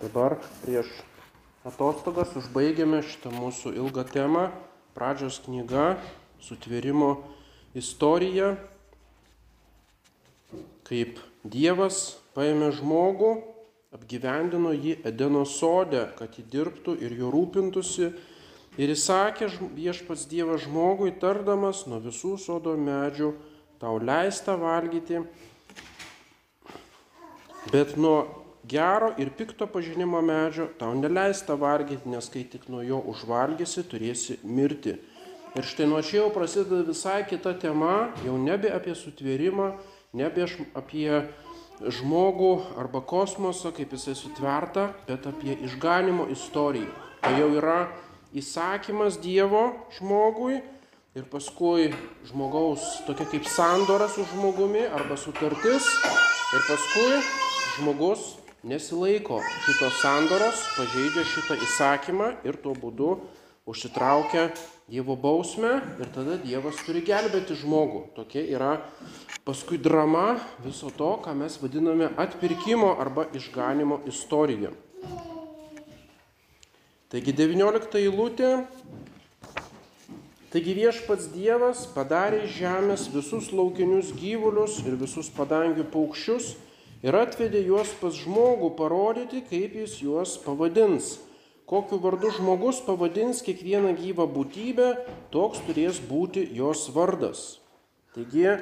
Dabar prieš atostogas užbaigėme šitą mūsų ilgą temą. Pradžios knyga Sutvėrimo istorija. Kaip Dievas paėmė žmogų, apgyvendino jį Edeno sode, kad jį dirbtų ir jo rūpintųsi. Ir įsakė viešpats Dievas žmogui, tardamas nuo visų sodo medžių, tau leista valgyti, bet nuo gero ir pikto pažinimo medžio tau neleista valgyti, nes kai tik nuo jo užvalgysi, turėsi mirti. Ir štai nuo čia jau prasideda visai kita tema, jau nebe apie sutvėrimą, nebe apie žmogų arba kosmosą, kaip jisai sutverta, bet apie išganimo istoriją. Tai jau yra įsakymas Dievo žmogui ir paskui žmogaus tokia kaip sandora su žmogumi arba sutartis ir paskui žmogus nesilaiko šitos sandoros, pažeidžia šitą įsakymą ir tuo būdu užsitraukia Dievo bausmę ir tada Dievas turi gelbėti žmogų. Tokia yra paskui drama viso to, ką mes vadiname atpirkimo arba išganimo istorija. Taigi 19 eilutė. Taigi viešpats Dievas padarė žemės visus laukinius gyvulius ir visus padangių paukščius ir atvedė juos pas žmogų parodyti, kaip jis juos pavadins. Kokiu vardu žmogus pavadins kiekvieną gyvą būtybę, toks turės būti jos vardas. Taigi,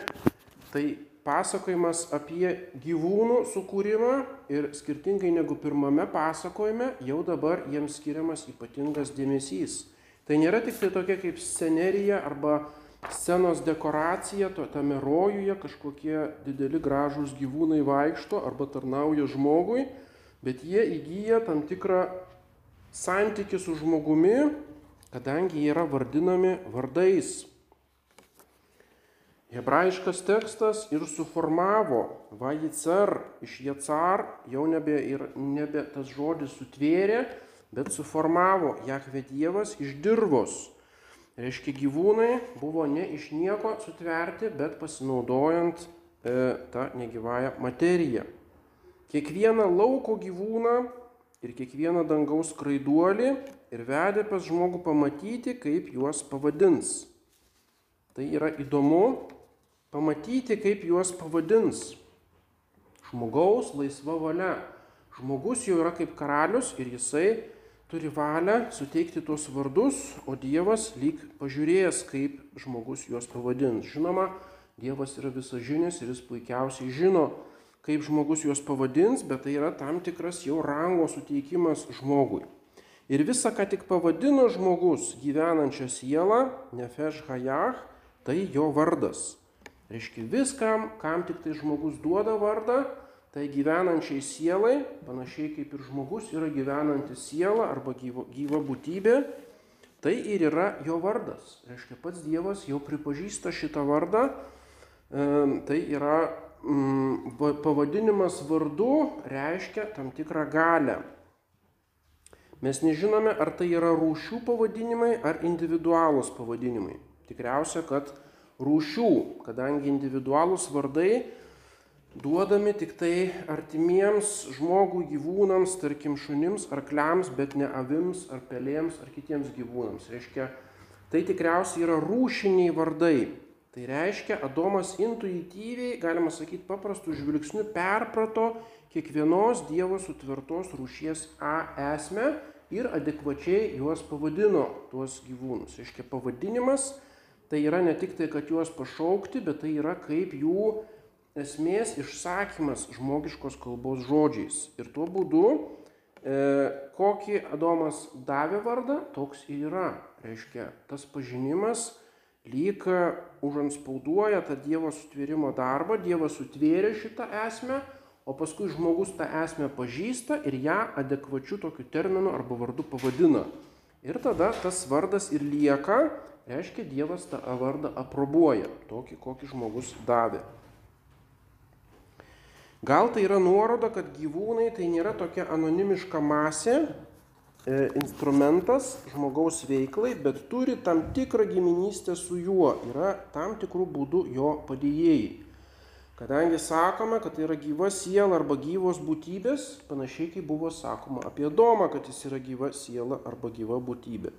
tai pasakojimas apie gyvūnų sukūrimą ir skirtingai negu pirmame pasakojime, jau dabar jiems skiriamas ypatingas dėmesys. Tai nėra tik tai tokia kaip scenerija arba scenos dekoracija, to, tame rojuje kažkokie dideli gražūs gyvūnai vaikšto arba tarnauja žmogui, bet jie įgyja tam tikrą santykių su žmogumi, kadangi jie yra vardinami vardais. Hebrajiškas tekstas ir suformavo vajicar iš jacar, jau nebe, ir, nebe tas žodis sutvėrė, bet suformavo Jahve Dievas iš dirvos Reiškia, gyvūnai buvo ne iš nieko sutverti, bet pasinaudojant e, tą negyvąją materiją. Kiekvieną lauko gyvūną ir kiekvieną dangaus skraiduolį ir vedė pas žmogų pamatyti, kaip juos pavadins. Tai yra įdomu pamatyti, kaip juos pavadins. Žmogaus laisva valia. Žmogus jau yra kaip karalius ir jisai turi valią suteikti tuos vardus, o Dievas lyg pažiūrėjęs, kaip žmogus juos pavadins. Žinoma, Dievas yra visažinis ir jis puikiausiai žino, kaip žmogus juos pavadins, bet tai yra tam tikras jau rango suteikimas žmogui. Ir visa, ką tik pavadino žmogus gyvenančią sielą, nefeš hajach, tai jo vardas. Reiškia viskam, kam tik tai žmogus duoda vardą, Tai gyvenančiai sielai, panašiai kaip ir žmogus yra gyvenanti siela arba gyva, gyva būtybė, tai ir yra jo vardas. Reiškia, pats Dievas jau pripažįsta šitą vardą, e, tai yra mm, pavadinimas vardu reiškia tam tikrą galę. Mes nežinome, ar tai yra rūšių pavadinimai ar individualūs pavadinimai. Tikriausia, kad rūšių, kadangi individualūs vardai duodami tik tai artimiems žmogui gyvūnams, tarkim šunims, arkliams, bet ne avims ar pelėms ar kitiems gyvūnams. Reiškia, tai tikriausiai yra rūšiniai vardai. Tai reiškia, Adomas intuityviai, galima sakyti, paprastų žvilgsnių perprato kiekvienos Dievo sutvirtos rūšies A esmę ir adekvačiai juos pavadino, tuos gyvūnus. Reiškia, pavadinimas tai yra ne tik tai, kad juos pašaukti, bet tai yra kaip jų esmės išsakymas žmogiškos kalbos žodžiais. Ir tuo būdu, e, kokį Adomas davė vardą, toks ir yra. Reiškia, tas pažinimas lyg užanspauduoja tą Dievo sutvėrimo darbą, Dievas sutvėrė šitą esmę, o paskui žmogus tą esmę pažįsta ir ją adekvačiu tokiu terminu arba vardu pavadina. Ir tada tas vardas ir lieka, reiškia, Dievas tą vardą aprobuoja, tokį, kokį žmogus davė. Gal tai yra nuoroda, kad gyvūnai tai nėra tokia anonimiška masė, e, instrumentas žmogaus veiklai, bet turi tam tikrą giminystę su juo, yra tam tikrų būdų jo padėjėjai. Kadangi sakome, kad tai yra gyva siela arba gyvos būtybės, panašiai kaip buvo sakoma apie Domą, kad jis yra gyva siela arba gyva būtybė.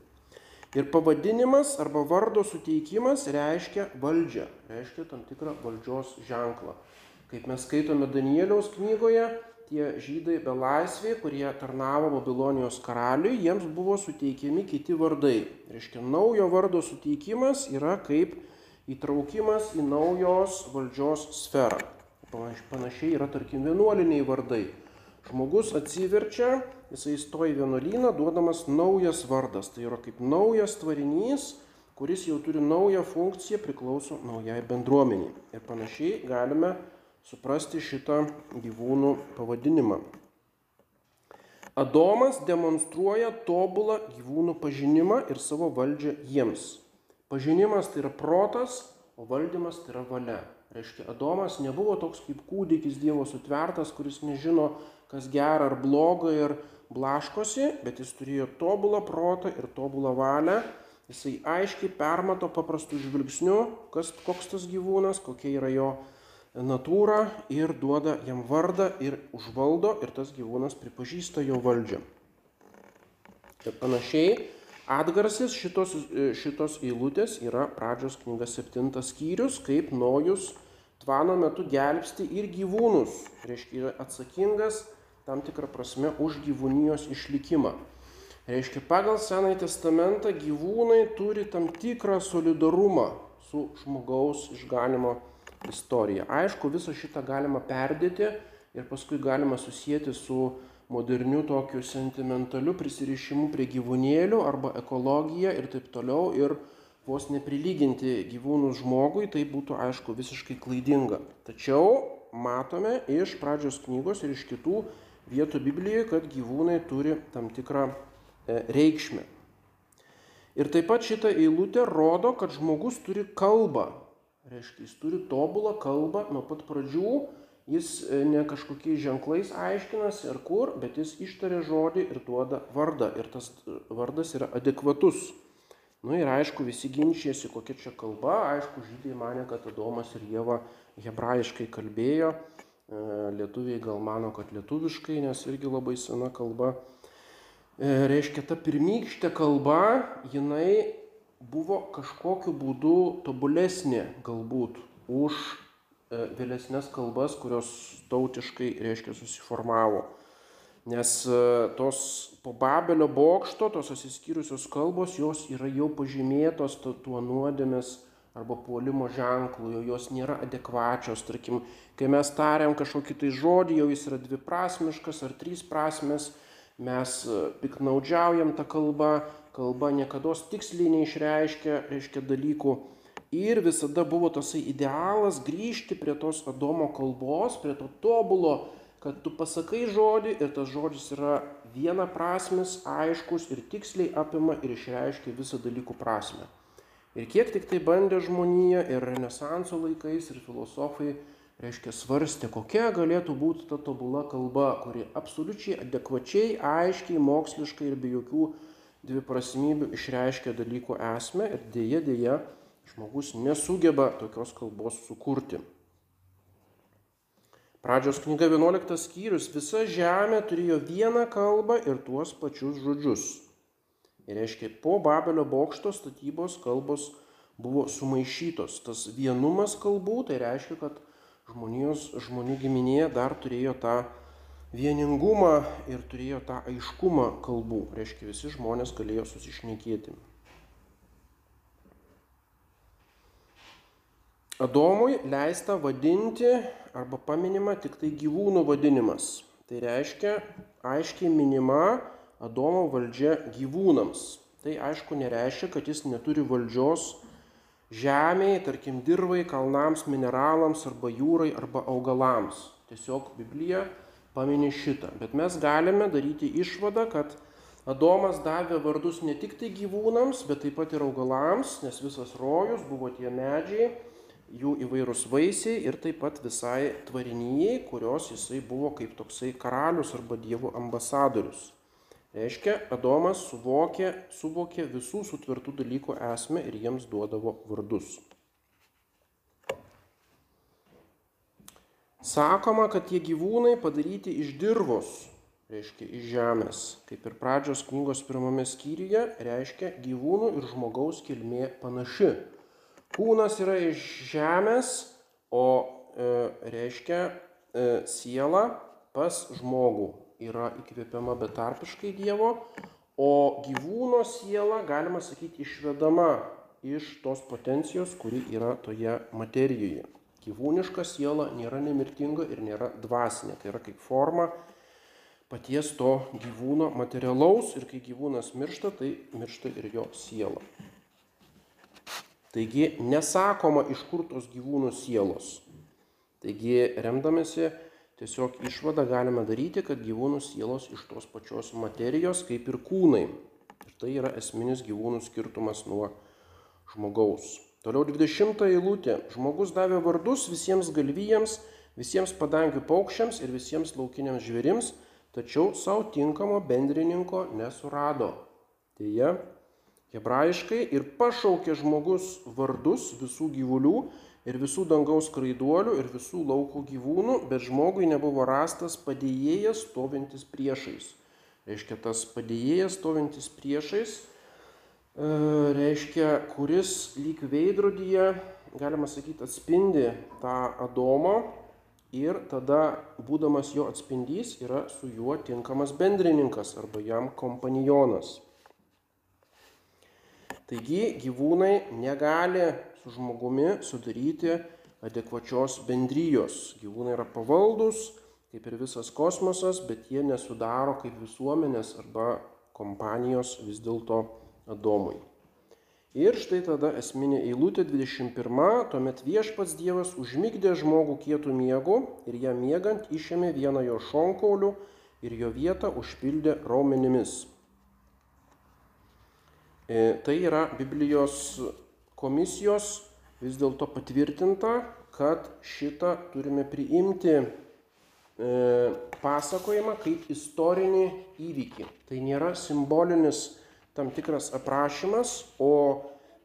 Ir pavadinimas arba vardo suteikimas reiškia valdžią, reiškia tam tikrą valdžios ženklą. Kaip mes skaitome Danieliaus knygoje, tie žydai belaisviai, kurie tarnavo Babilonijos karaliui, jiems buvo suteikiami kiti vardai. Reiškia, naujo vardo suteikimas yra kaip įtraukimas į naujos valdžios sferą. Panašiai yra, tarkim, vienuoliniai vardai. Žmogus atsiverčia, jisai įstoja į vienuolyną, duodamas naujas vardas. Tai yra kaip naujas tvarinys, kuris jau turi naują funkciją, priklauso naujai bendruomeniai. Ir panašiai galime suprasti šitą gyvūnų pavadinimą. Adomas demonstruoja tobulą gyvūnų pažinimą ir savo valdžią jiems. Pažinimas tai yra protas, o valdymas tai yra valia. Reiškia, Adomas nebuvo toks kaip kūdikis Dievo sutvertas, kuris nežino, kas gera ar bloga ir blaškosi, bet jis turėjo tobulą protą ir tobulą valią. Jisai aiškiai permato paprastų žvilgsnių, kas, koks tas gyvūnas, kokia yra jo natūrą ir duoda jam vardą ir užvaldo ir tas gyvūnas pripažįsta jo valdžią. Ir panašiai atgarsis šitos, šitos eilutės yra pradžios knygas septintas skyrius, kaip nojus tvano metu gelbsti ir gyvūnus, reiškia yra atsakingas tam tikrą prasme už gyvūnijos išlikimą. Reiškia, pagal Senąjį testamentą gyvūnai turi tam tikrą solidarumą su žmogaus išganimo istoriją. Aišku, visą šitą galima perdėti ir paskui galima susijęti su moderniu tokiu sentimentaliu prisirišimu prie gyvūnėlių arba ekologija ir taip toliau ir vos neprilyginti gyvūnus žmogui, tai būtų aišku visiškai klaidinga. Tačiau matome iš pradžios knygos ir iš kitų vietų Biblijoje, kad gyvūnai turi tam tikrą e, reikšmę. Ir taip pat šitą eilutę rodo, kad žmogus turi kalbą, Reiškia, jis turi tobulą kalbą nuo pat pradžių, jis e, ne kažkokiais ženklais aiškinasi ar kur, bet jis ištaria žodį ir duoda vardą. Ir tas e, vardas yra adekvatus. Na nu, ir aišku, visi ginčijasi, kokia čia kalba. Aišku, žydai mane, kad Adomas ir Jėva hebrajiškai kalbėjo. E, lietuviai gal mano, kad lietuviškai, nes irgi labai sena kalba. Reiškia, ta pirmykštė kalba, jinai buvo kažkokiu būdu tobulesnė galbūt už e, vėlesnės kalbas, kurios tautiškai, reiškia, susiformavo. Nes e, tos po Babelio bokšto, tos atsiskyrusios kalbos, jos yra jau pažymėtos tuo nuodėmės arba puolimo ženklu, jau jos nėra adekvačios. Tarkim, kai mes tariam kažkokį tai žodį, jau jis yra dviprasmiškas ar trys prasmes, mes e, piknaudžiaujam tą kalbą, kalba niekada tiksliai neišreiškia, reiškia dalykų. Ir visada buvo tasai idealas grįžti prie tos Adomo kalbos, prie to tobulo, kad tu pasakai žodį ir tas žodis yra viena prasmis, aiškus ir tiksliai apima ir išreiškia visą dalykų prasme. Ir kiek tik tai bandė žmonija ir renesanso laikais ir filosofai, reiškia, svarstė, kokia galėtų būti ta tobula kalba, kuri absoliučiai adekvačiai, aiškiai, moksliškai ir be jokių dviprasmybių išreiškia dalykų esmę ir dėja dėja žmogus nesugeba tokios kalbos sukurti. Pradžios knyga 11 skyrius. Visa žemė turėjo vieną kalbą ir tuos pačius žodžius. Ir reiškia, po Babelio bokšto statybos kalbos buvo sumaišytos. Tas vienumas kalbų, tai reiškia, kad žmonijos, žmonių giminėje dar turėjo tą vieningumą ir turėjo tą aiškumą kalbų. Reiškia, visi žmonės galėjo susišnekėti. Adomui leista vadinti arba paminima tik tai gyvūnų vadinimas. Tai reiškia aiškiai minima Adomo valdžia gyvūnams. Tai aišku nereiškia, kad jis neturi valdžios žemėje, tarkim dirvai, kalnams, mineralams arba jūrai arba augalams. Tiesiog Biblija pamini šitą. Bet mes galime daryti išvadą, kad Adomas davė vardus ne tik tai gyvūnams, bet taip pat ir augalams, nes visas rojus buvo tie medžiai, jų įvairūs vaisiai ir taip pat visai tvarinijai, kurios jisai buvo kaip toksai karalius arba dievų ambasadorius. Reiškia, Adomas suvokė, suvokė visų sutvirtų dalykų esmę ir jiems duodavo vardus. Sakoma, kad tie gyvūnai padaryti iš dirvos, reiškia iš žemės. Kaip ir pradžios knygos pirmame skyriuje, reiškia gyvūnų ir žmogaus kilmė panaši. Kūnas yra iš žemės, o e, reiškia e, siela pas žmogų yra įkvėpiama betarpiškai Dievo, o gyvūno siela, galima sakyti, išvedama iš tos potencijos, kuri yra toje materijoje. Gyvūniška siela nėra nemirtinga ir nėra dvasinė, tai yra kaip forma paties to gyvūno materialaus ir kai gyvūnas miršta, tai miršta ir jo siela. Taigi nesakoma, iš kur tos gyvūnų sielos. Taigi remdamėsi tiesiog išvadą galime daryti, kad gyvūnų sielos iš tos pačios materijos kaip ir kūnai. Ir tai yra esminis gyvūnų skirtumas nuo žmogaus. Toliau 20 eilutė. Žmogus davė vardus visiems galvijams, visiems padangių paukščiams ir visiems laukiniams žvėrims, tačiau savo tinkamo bendrininko nesurado. Deja, hebrajiškai ir pašaukė žmogus vardus visų gyvulių ir visų dangaus skraiduolių ir visų lauko gyvūnų, bet žmogui nebuvo rastas padėjėjas stovintis priešais. Reiškia, tas padėjėjas stovintis priešais, e, reiškia, kuris lyg veidrodyje, galima sakyti, atspindi tą Adomą ir tada, būdamas jo atspindys, yra su juo tinkamas bendrininkas arba jam kompanijonas. Taigi gyvūnai negali su žmogumi sudaryti adekvačios bendrijos. Gyvūnai yra pavaldus, kaip ir visas kosmosas, bet jie nesudaro kaip visuomenės arba kompanijos vis dėlto Adomui. Ir štai tada esminė eilutė 21, tuomet viešpats Dievas užmygdė žmogų kietų miegų ir ją miegant išėmė vieną jo šonkaulių ir jo vietą užpildė raumenimis. E, tai yra Biblijos komisijos vis dėlto patvirtinta, kad šitą turime priimti e, pasakojimą kaip istorinį įvykį. Tai nėra simbolinis tam tikras aprašymas, o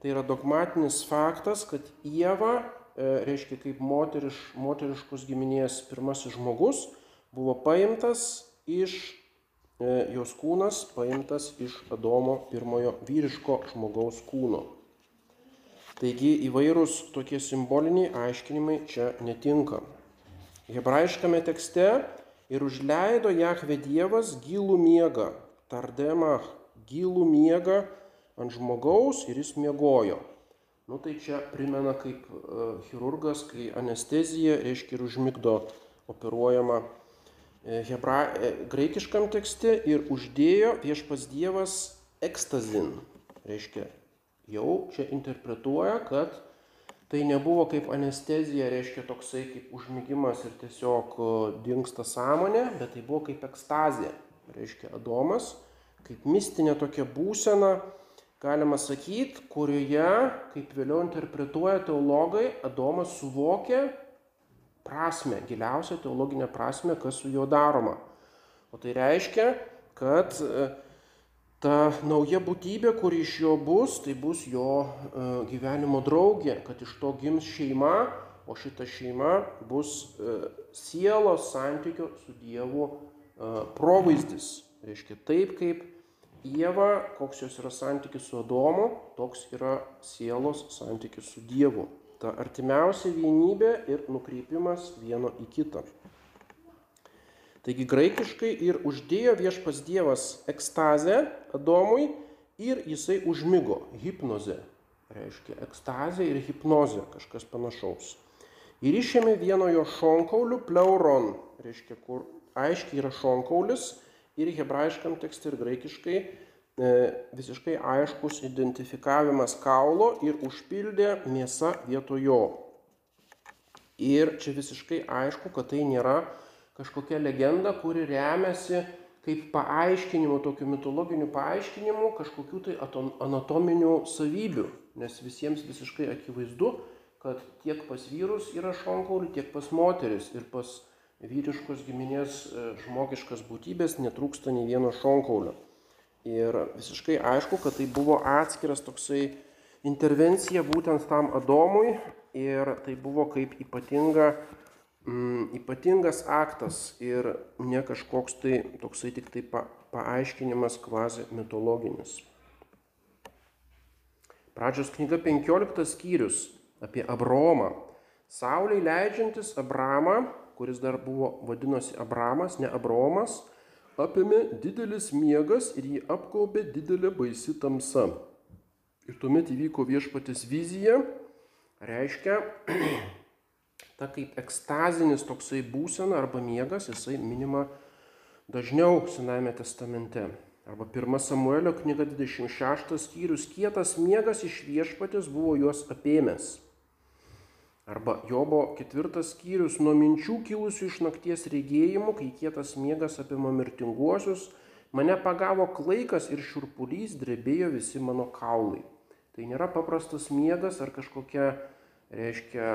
tai yra dogmatinis faktas, kad Jėva, e, reiškia kaip moteriš, moteriškos giminės pirmasis žmogus, buvo paimtas iš E, jos kūnas paimtas iš Adomo pirmojo vyriško žmogaus kūno. Taigi įvairūs tokie simboliniai aiškinimai čia netinka. Hebrajiškame tekste ir užleido Jahve Dievas gilų miegą, tardemą gilų miegą ant žmogaus ir jis miegojo. Nu tai čia primena kaip uh, chirurgas, kai anestezija reiškia ir užmigdo operuojama E, hebra, e, graikiškam tekste ir uždėjo viešpas Dievas ekstazin. Reiškia, jau čia interpretuoja, kad tai nebuvo kaip anestezija, reiškia toksai kaip užmygimas ir tiesiog dinksta sąmonė, bet tai buvo kaip ekstazija. Reiškia, Adomas, kaip mistinė tokia būsena, galima sakyti, kurioje, kaip vėliau interpretuoja teologai, Adomas suvokė, prasme, giliausią teologinę prasme, kas su juo daroma. O tai reiškia, kad e, ta nauja būtybė, kuri iš jo bus, tai bus jo e, gyvenimo draugė, kad iš to gims šeima, o šita šeima bus e, sielos santykio su Dievu provaizdis. Reiškia taip, kaip Jėva, koks jos yra santykis su Adomu, toks yra sielos santykis su Dievu ta artimiausia vienybė ir nukreipimas vieno į kitą. Taigi graikiškai ir uždėjo viešpas Dievas ekstazę Adomui ir jisai užmygo hipnozę. Reiškia ekstazė ir hipnozė, kažkas panašaus. Ir išėmė vieno jo šonkaulių pleuron, reiškia, kur aiškiai yra šonkaulis ir hebrajiškam tekste ir graikiškai E, visiškai aiškus identifikavimas kaulo ir užpildė mėsa vietojo. Ir čia visiškai aišku, kad tai nėra kažkokia legenda, kuri remiasi kaip paaiškinimu, tokiu mitologiniu paaiškinimu kažkokių tai anatominių savybių. Nes visiems visiškai akivaizdu, kad tiek pas vyrus yra šonkaulių, tiek pas moteris ir pas vyriškos giminės e, žmogiškas būtybės netrūksta nei vieno šonkaulio. Ir visiškai aišku, kad tai buvo atskiras toksai intervencija būtent tam Adomui ir tai buvo kaip ypatinga mm, ypatingas aktas ir ne kažkoks tai toksai tik tai pa, paaiškinimas kvazi mitologinis. Pradžios knyga 15 skyrius apie Abromą. Sauliai leidžiantis Abramą, kuris dar buvo vadinosi Abramas, ne Abromas, apėmė didelis miegas ir jį apkaupė didelė baisi tamsa. Ir tuomet įvyko viešpatės vizija, reiškia, ta kaip ekstazinis toksai būsena arba miegas, jisai minima dažniau Senajame testamente. Arba 1 Samuelio knyga 26 skyrius, kietas miegas iš viešpatės buvo juos apėmęs. Arba Jobo ketvirtas skyrius nuo minčių kilusių iš nakties regėjimų, kai kietas miegas apima mirtinguosius, mane pagavo klaikas ir šurpulys, drebėjo visi mano kaulai. Tai nėra paprastas miegas ar kažkokia, reiškia,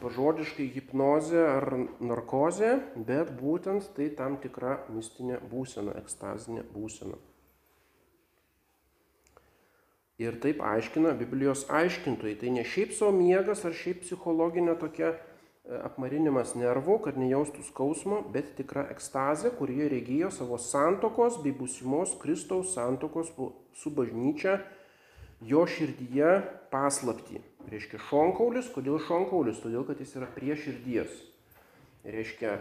pažodiškai hipnozė ar narkozė, bet būtent tai tam tikra mistinė būsena, ekstazinė būsena. Ir taip aiškina Biblijos aiškintojai. Tai ne šiaip savo miegas ar šiaip psichologinė tokia e, apmarinimas nervų, kad nejaustų skausmo, bet tikra ekstazė, kurie regėjo savo santokos bei būsimos Kristaus santokos su bažnyčia jo širdyje paslapti. Reiškia šonkaulis, kodėl šonkaulis? Todėl, kad jis yra prie širdies. Reiškia,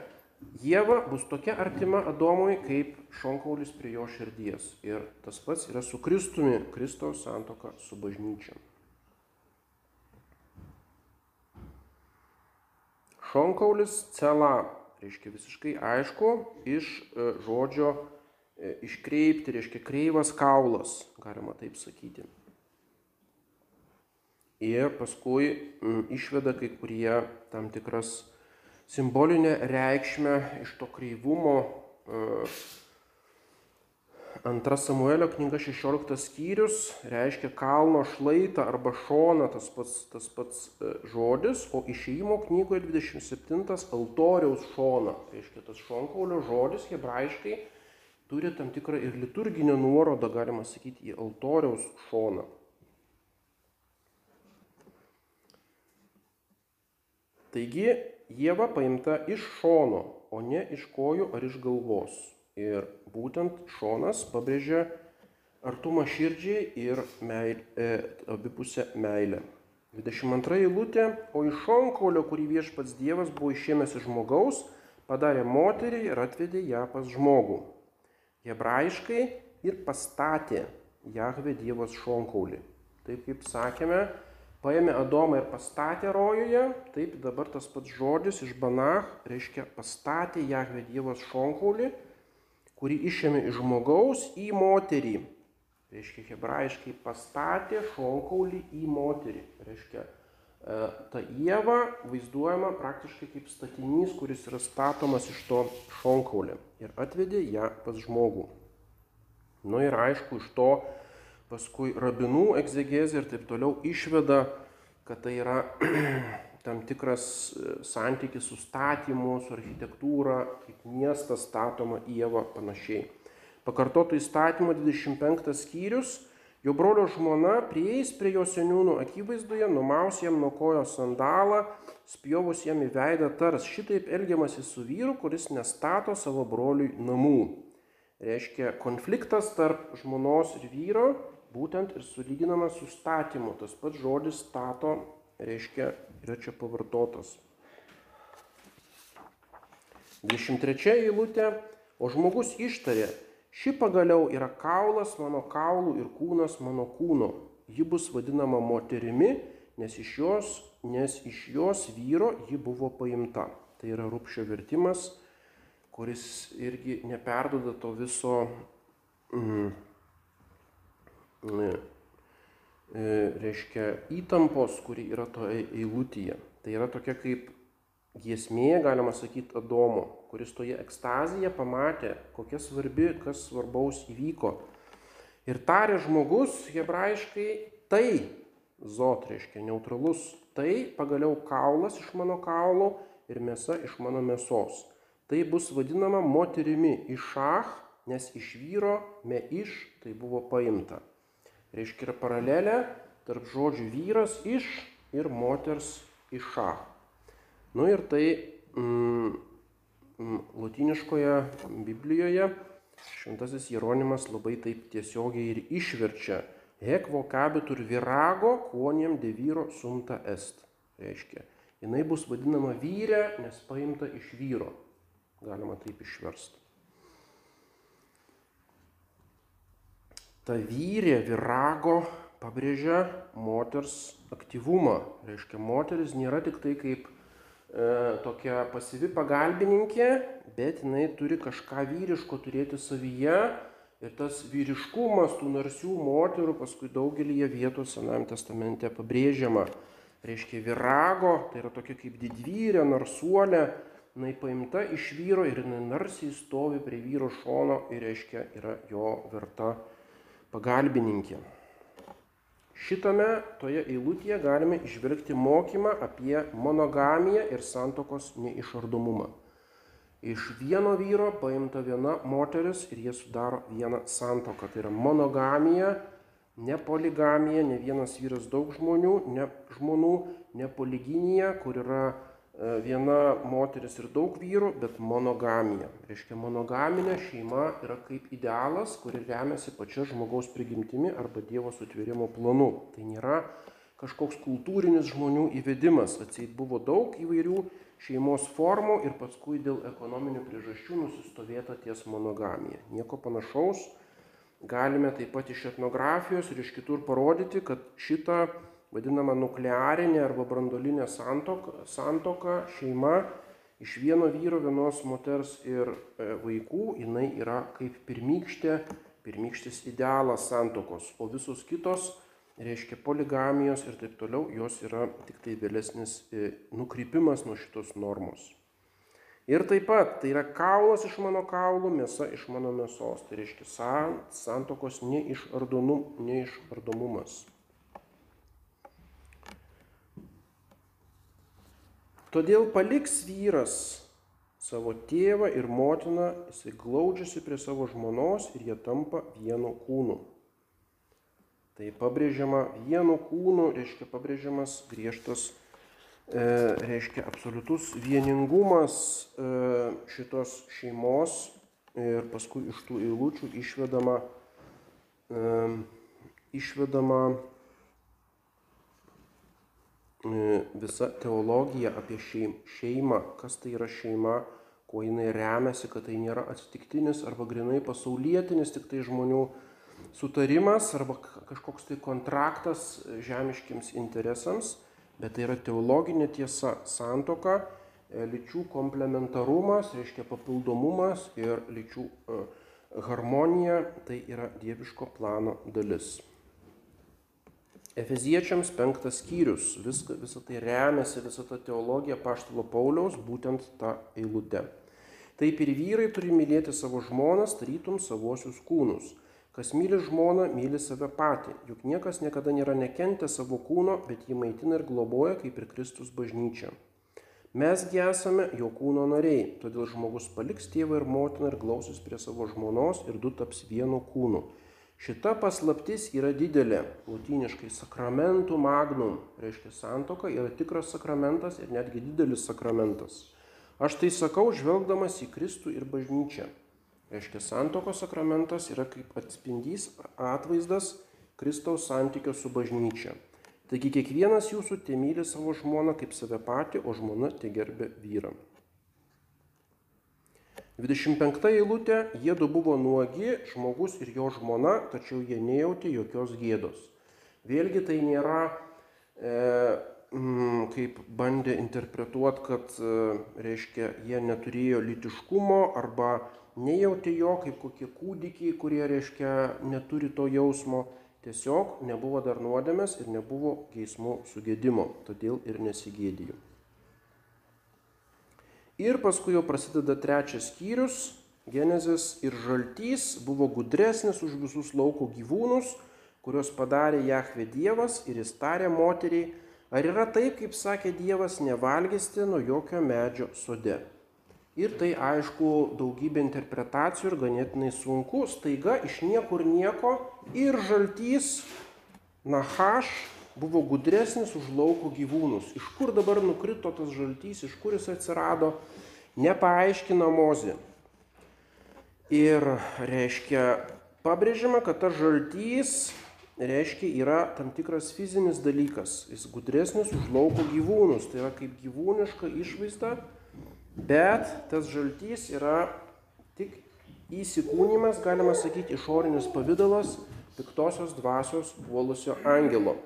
Jėva bus tokia artima Adomui, kaip šonkaulis prie jo širdies. Ir tas pats yra su Kristumi, Kristaus santoka su bažnyčia. Šonkaulis cela, reiškia visiškai aišku, iš e, žodžio e, iškreipti, reiškia kreivas kaulas, galima taip sakyti. Ir paskui m, išveda kai kurie tam tikras simbolinę reikšmę iš to kreivumo. E, antra Samuelio knyga 16 skyrius reiškia kalno šlaitą arba šoną, tas pats, tas pats e, žodis, o išėjimo knygoje 27 altoriaus šoną. Reiškia tas šonkaulio žodis hebrajiškai turi tam tikrą ir liturginę nuorodą, galima sakyti, į altoriaus šoną. Taigi Jėva paimta iš šono, o ne iš kojų ar iš galvos. Ir būtent šonas pabrėžia artumą širdžiai ir meil, e, abipusę meilę. 22 eilutė, o iš šonkaulio, kurį viešpats Dievas buvo išėmęs iš žmogaus, padarė moterį ir atvedė ją pas žmogų. Hebrajiškai ir pastatė Jahve Dievas šonkaulį. Taip kaip sakėme, paėmė Adomą ir pastatė rojuje, taip dabar tas pats žodis iš Banach reiškia pastatė Jahve Dievas šonkaulį, kurį išėmė iš žmogaus į moterį. Reiškia hebrajiškai pastatė šonkaulį į moterį. Reiškia, e, ta Jėva vaizduojama praktiškai kaip statinys, kuris yra statomas iš to šonkaulio ir atvedė ją pas žmogų. Nu ir aišku, iš to paskui rabinų egzegezė ir taip toliau išveda, kad tai yra tam tikras e, santykis su statymu, su architektūra, kaip miestas statoma Ieva panašiai. Pakartoto įstatymo 25 skyrius, jo brolio žmona prieis prie jo seniūnų akivaizdoje, numaus jam nuo kojo sandalą, spjovus jam į veidą tars, šitaip elgiamasi su vyru, kuris nestato savo broliui namų. Reiškia, konfliktas tarp žmonos ir vyro būtent ir sulyginamas su statymu. Tas pats žodis stato reiškia yra čia pavartotas. 23 eilutė, o žmogus ištarė, ši pagaliau yra kaulas mano kaulų ir kūnas mano kūno. Ji bus vadinama moterimi, nes iš jos, nes iš jos vyro ji buvo paimta. Tai yra rūpšio vertimas, kuris irgi neperdoda to viso mm, reiškia įtampos, kuri yra toje eilutėje. Tai yra tokia kaip giesmė, galima sakyti, Adomo, kuris toje ekstazėje pamatė, kokia svarbi, kas svarbaus įvyko. Ir tarė žmogus hebrajiškai tai, zot reiškia neutralus, tai pagaliau kaulas iš mano kaulo ir mėsa iš mano mėsos. Tai bus vadinama moterimi išach, nes iš vyro me iš tai buvo paimta. Reiškia yra paralelė tarp žodžių vyras iš ir moters iša. Nu ir tai mm, mm, latiniškoje Biblijoje šventasis Jeronimas labai taip tiesiogiai ir išverčia hek vokabitur virago quoniem de vyro sumta est. Reiškia, jinai bus vadinama vyrė, nes paimta iš vyro. Galima taip išversti. Ta vyrė virago pabrėžia moters aktyvumą. Reiškia, moteris nėra tik tai kaip e, tokia pasyvi pagalbininkė, bet jinai turi kažką vyriško turėti savyje. Ir tas vyriškumas tų narsių moterų paskui daugelį vietų Senajame testamente pabrėžiama. Reiškia, virago, tai yra tokia kaip didvyrė, narsuolė, jinai paimta iš vyro ir jinai narsiai stovi prie vyro šono ir reiškia, yra jo verta pagalbininkė. Šitame toje eilutėje galime išvelgti mokymą apie monogamiją ir santokos neišardomumą. Iš vieno vyro paimta viena moteris ir jie sudaro vieną santoką. Tai yra monogamija, ne poligamija, ne vienas vyras daug žmonių, ne žmonų, ne poliginija, kur yra viena moteris ir daug vyrų, bet monogamija. Reiškia, monogaminė šeima yra kaip idealas, kuri remiasi pačia žmogaus prigimtimi arba Dievo sutvėrimo planu. Tai nėra kažkoks kultūrinis žmonių įvedimas. Atseit buvo daug įvairių šeimos formų ir paskui dėl ekonominių priežasčių nusistovėta ties monogamija. Nieko panašaus. Galime taip pat iš etnografijos ir iš kitur parodyti, kad šitą vadinama nuklearinė arba brandolinė santoka, santoka, šeima iš vieno vyro, vienos moters ir e, vaikų, jinai yra kaip pirmykštė, pirmykštis idealas santokos, o visos kitos, reiškia poligamijos ir taip toliau, jos yra tik tai vėlesnis e, nukrypimas nuo šitos normos. Ir taip pat tai yra kaulas iš mano kaulų, mėsa iš mano mėsos. Tai reiškia san, santokos neišardomumas. Todėl paliks vyras savo tėvą ir motiną, jisai glaudžiasi prie savo žmonos ir jie tampa vienu kūnu. Tai pabrėžiama vienu kūnu, reiškia pabrėžiamas griežtas, e, reiškia absoliutus vieningumas e, šitos šeimos ir paskui iš tų eilučių išvedama, e, išvedama visa teologija apie šeimą, kas tai yra šeima, kuo jinai remiasi, kad tai nėra atsitiktinis arba grinai pasaulietinis tik tai žmonių sutarimas arba kažkoks tai kontraktas žemiškiams interesams, bet tai yra teologinė tiesa, santoka, e, lyčių komplementarumas, reiškia papildomumas ir lyčių e, harmonija, tai yra dieviško plano dalis. Efeziečiams penktas skyrius, viską, visą tai remiasi, visą tą teologiją paštalo Pauliaus, būtent tą eilutę. Taip ir vyrai turi mylėti savo žmonas, tarytum savosius kūnus. Kas myli žmoną, myli save patį, juk niekas niekada nėra nekentę savo kūno, bet jį maitina ir globoja kaip ir Kristus bažnyčia. Mesgi esame jo kūno nariai, todėl žmogus paliks tėvą ir motiną ir glausis prie savo žmonos ir du taps vienu kūnu. Šita paslaptis yra didelė, latiniškai sakramentų magnum, reiškia santoka yra tikras sakramentas ir netgi didelis sakramentas. Aš tai sakau, žvelgdamas į Kristų ir bažnyčią. Reiškia, santokos sakramentas yra kaip atspindys, atvaizdas Kristaus santykio su bažnyčia. Taigi kiekvienas jūsų te myli savo žmoną kaip save patį, o žmona te gerbė vyrą. 25 eilutė, jiedu buvo nuogi, žmogus ir jo žmona, tačiau jie nejautė jokios gėdos. Vėlgi tai nėra, e, m, kaip bandė interpretuoti, kad, e, reiškia, jie neturėjo litiškumo arba nejautė jo kaip kokie kūdikiai, kurie, reiškia, neturi to jausmo. Tiesiog nebuvo dar nuodėmės ir nebuvo geismų sugėdimo, todėl ir nesigėdijau. Ir paskui jau prasideda trečias skyrius. Genezės ir žaltys buvo gudresnis už visus lauko gyvūnus, kuriuos padarė Jahve Dievas ir jis tarė moteriai, ar yra taip, kaip sakė Dievas, nevalgysti nuo jokio medžio sode. Ir tai aišku daugybė interpretacijų ir ganėtinai sunku, staiga iš niekur nieko ir žaltys, nahaš, buvo gudresnis už lauko gyvūnus. Iš kur dabar nukrito tas žaltys, iš kur jis atsirado, nepaaiškina Mozė. Ir reiškia, pabrėžiama, kad tas žaltys, reiškia, yra tam tikras fizinis dalykas. Jis gudresnis už lauko gyvūnus. Tai yra kaip gyvūniška išvaizda, bet tas žaltys yra tik įsikūnymas, galima sakyti, išorinis pavydalas piktosios dvasios puolusio angelo.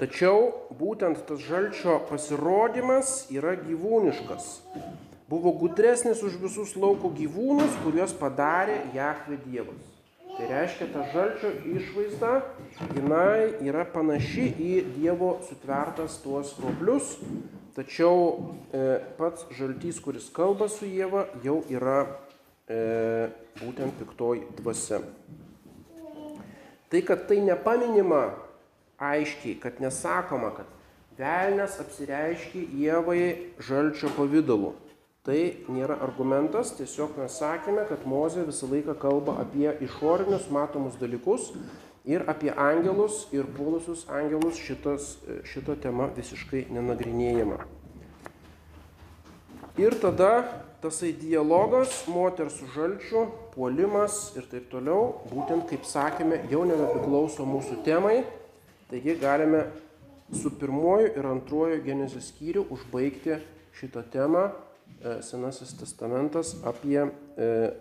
Tačiau būtent tas žalčio pasirodymas yra gyvūniškas. Buvo gudresnis už visus lauko gyvūnus, kuriuos padarė Jahve Dievas. Tai reiškia, ta žalčio išvaizda, jinai yra panaši į Dievo sutvertas tuos roplius, tačiau e, pats žaltys, kuris kalba su Jėva, jau yra e, būtent piktoji dvasia. Tai, kad tai nepaminima aiškiai, kad nesakoma, kad velnės apsireiškia Jėvai žalčio pavydalu. Tai nėra argumentas, tiesiog mes sakėme, kad Mozė visą laiką kalba apie išorinius matomus dalykus ir apie angelus ir puolusius angelus šitas, šita tema visiškai nenagrinėjama. Ir tada tasai dialogas, moters su žalčiu, puolimas ir taip toliau, būtent kaip sakėme, jau nebepriklauso mūsų temai, Taigi galime su pirmoju ir antruoju Genezės skyriu užbaigti šitą temą Senasis testamentas apie e,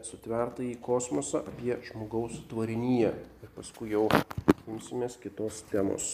sutvertąjį kosmosą, apie žmogaus tvarinyje. Ir paskui jau imsimės kitos temos.